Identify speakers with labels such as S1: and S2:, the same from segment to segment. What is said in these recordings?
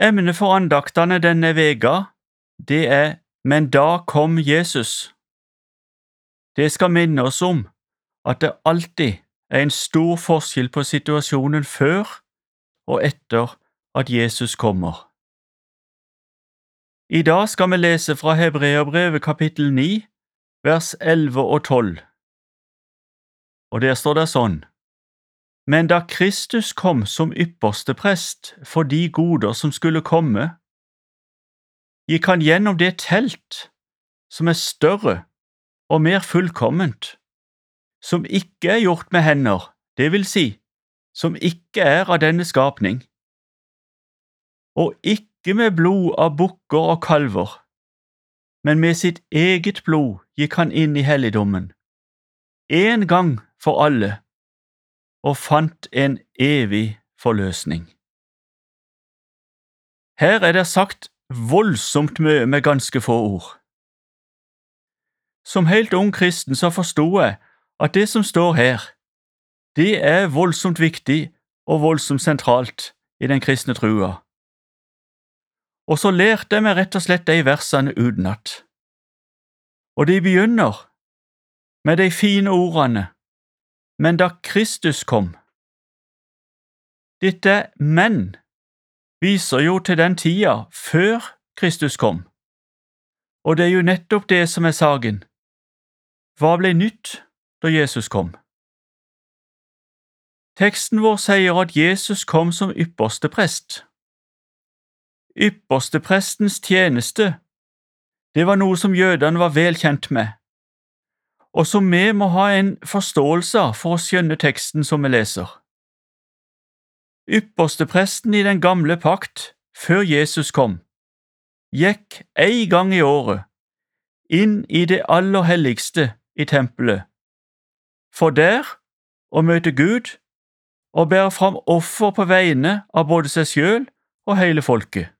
S1: Emnet for andaktene denne veka, det er Men da kom Jesus. Det skal minne oss om at det alltid er en stor forskjell på situasjonen før og etter at Jesus kommer. I dag skal vi lese fra Hebreabrevet kapittel 9, vers 11 og 12. Og der står det sånn. Men da Kristus kom som ypperste prest for de goder som skulle komme, gikk han gjennom det telt som er større og mer fullkomment, som ikke er gjort med hender, det vil si, som ikke er av denne skapning, og ikke med blod av bukker og kalver, men med sitt eget blod gikk han inn i helligdommen, en gang for alle, og fant en evig forløsning. Her er det sagt voldsomt mye med ganske få ord. Som helt ung kristen så forsto jeg at det som står her, det er voldsomt viktig og voldsomt sentralt i den kristne trua. Og så lærte jeg meg rett og slett de versene utenat. Og de begynner med de fine ordene Men da Kristus kom. Dette men viser jo til den tida før Kristus kom, og det er jo nettopp det som er saken. Hva ble nytt da Jesus kom? Teksten vår sier at Jesus kom som ypperste prest. Yppersteprestens tjeneste, det var noe som jødene var vel kjent med, og som vi må ha en forståelse for å skjønne teksten som vi leser. Ypperstepresten i den gamle pakt, før Jesus kom, gikk ei gang i året inn i det aller helligste i tempelet, for der å møte Gud og bære fram offer på vegne av både seg sjøl og hele folket.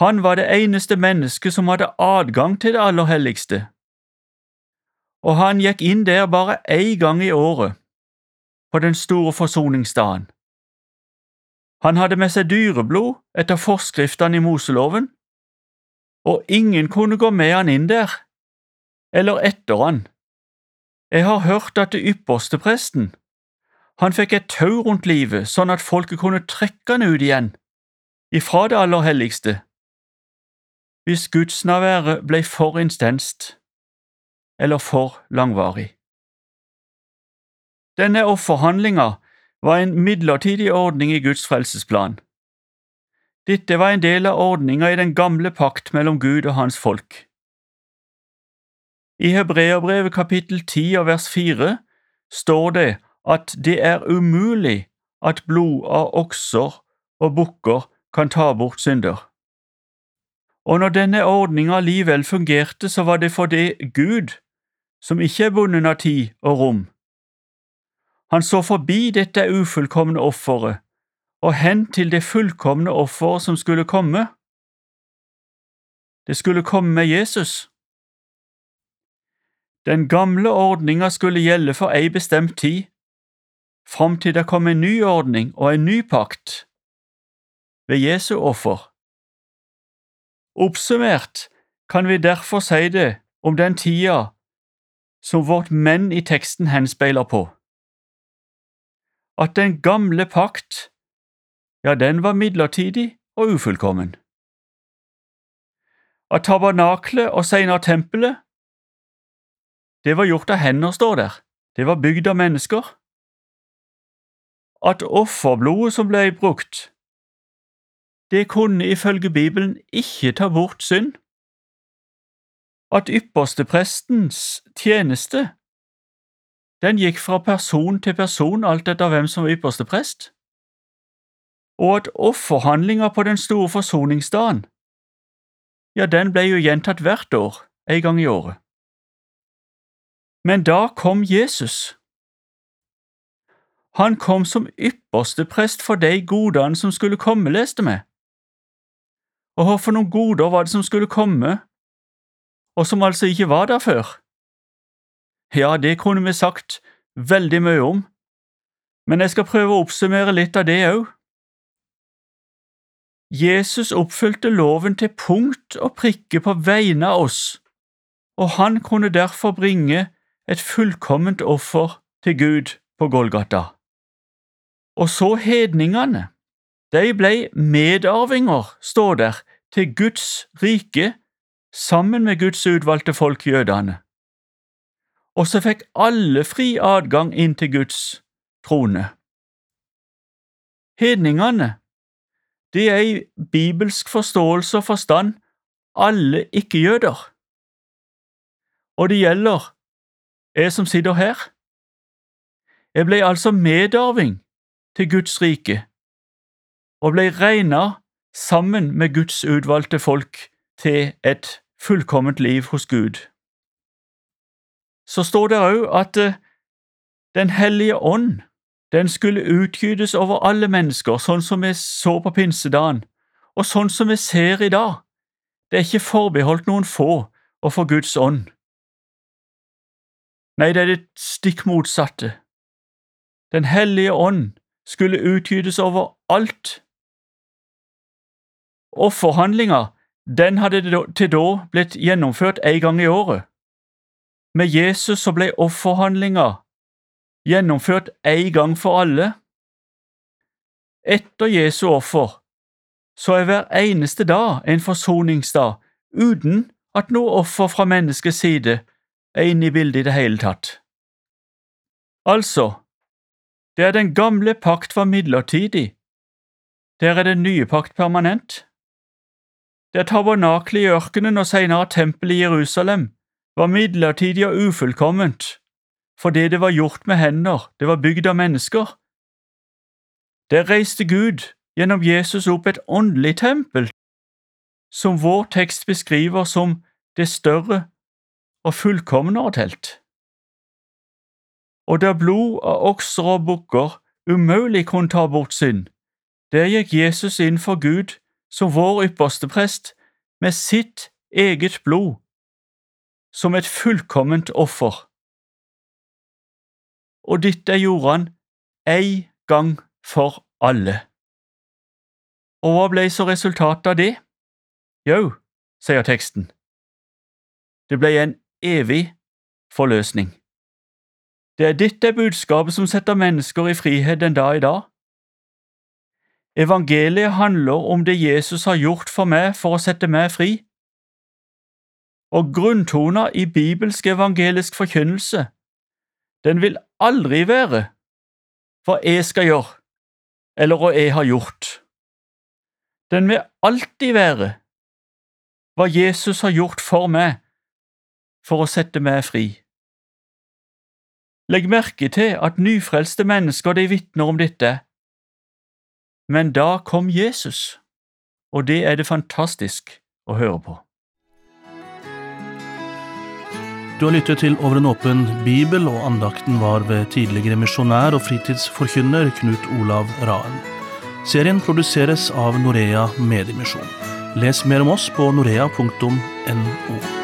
S1: Han var det eneste mennesket som hadde adgang til det aller helligste og han gikk inn der bare én gang i året, på den store forsoningsdagen. Han hadde med seg dyreblod etter forskriftene i Moseloven, og ingen kunne gå med han inn der, eller etter han. Jeg har hørt at det ypperste presten, han fikk et tau rundt livet sånn at folket kunne trekke han ut igjen, ifra det aller helligste, hvis gudsnærværet ble for intenst eller for langvarig. Denne offerhandlinga var en midlertidig ordning i Guds frelsesplan. Dette var en del av ordninga i den gamle pakt mellom Gud og hans folk. I Hebreabrevet kapittel 10 og vers 4 står det at det er umulig at blod av okser og bukker kan ta bort synder. Og når denne ordninga likevel fungerte, så var det fordi Gud som ikke er bundet av tid og rom. Han så forbi dette ufullkomne offeret og hen til det fullkomne offeret som skulle komme. Det skulle komme med Jesus. Den gamle ordninga skulle gjelde for ei bestemt tid, fram til det kom en ny ordning og en ny pakt ved Jesu offer. Oppsummert kan vi derfor si det om den tida som vårt menn i teksten henspeiler på. At den gamle pakt, ja, den var midlertidig og ufullkommen. At tabernaklet og senere tempelet, det var gjort av hender, står der, det var bygd av mennesker. At offerblodet som ble brukt, det kunne ifølge Bibelen ikke ta bort synd at yppersteprestens tjeneste den gikk fra person til person alt etter hvem som var ypperste prest, og at offerhandlinga på den store forsoningsdagen, ja, den ble jo gjentatt hvert år, en gang i året. Men da kom Jesus. Han kom som ypperste prest for de godene som skulle komme, leste vi. Og hva for noen goder var det som skulle komme og som altså ikke var der før. Ja, det kunne vi sagt veldig mye om, men jeg skal prøve å oppsummere litt av det òg. Jesus oppfylte loven til punkt og prikke på vegne av oss, og han kunne derfor bringe et fullkomment offer til Gud på Golgata. Og så hedningene. De ble medarvinger, står der, til Guds rike sammen med Guds utvalgte folk, jødene. Og så fikk alle fri adgang inn til Guds trone. Hedningene, det er i bibelsk forståelse og forstand alle ikke-jøder. Og det gjelder jeg som sitter her. Jeg ble altså medarving til Guds rike og ble regna sammen med Guds utvalgte folk til et fullkomment liv hos Gud. Så står det òg at eh, Den hellige ånd den skulle utgytes over alle mennesker, sånn som vi så på pinsedagen, og sånn som vi ser i dag. Det er ikke forbeholdt noen få å få Guds ånd. Nei, det er det stikk motsatte. Den hellige ånd skulle utgytes over alt Offerhandlinga den hadde til da blitt gjennomført en gang i året. Med Jesus så ble offerhandlinga gjennomført en gang for alle. Etter Jesu offer så er hver eneste dag en forsoningsdag uten at noe offer fra menneskets side er inne i bildet i det hele tatt. Altså, der den gamle pakt var midlertidig, der er den nye pakt permanent. Der tabernakle i ørkenen og senere tempelet i Jerusalem var midlertidig og ufullkomment fordi det var gjort med hender, det var bygd av mennesker. Der reiste Gud gjennom Jesus opp et åndelig tempel, som vår tekst beskriver som det større og fullkomnere telt. Og der blod av okser og bukker umulig kunne ta bort synd, der gikk Jesus inn for Gud som vår ypperste prest med sitt eget blod, som et fullkomment offer. Og dette gjorde han ei gang for alle. Og hva ble så resultatet av det? Jau, sier teksten, det ble en evig forløsning. Det er dette budskapet som setter mennesker i frihet den dag i dag. Evangeliet handler om det Jesus har gjort for meg for å sette meg fri. Og grunntona i bibelsk evangelisk forkynnelse, den vil aldri være hva jeg skal gjøre, eller hva jeg har gjort. Den vil alltid være hva Jesus har gjort for meg for å sette meg fri. Legg merke til at nyfrelste mennesker de vitner om dette men da kom Jesus, og det er det fantastisk å høre på.
S2: Du har lyttet til Over en åpen bibel, og andakten var ved tidligere misjonær og fritidsforkynner Knut Olav Raen. Serien produseres av Norea Mediemisjon. Les mer om oss på norea.no.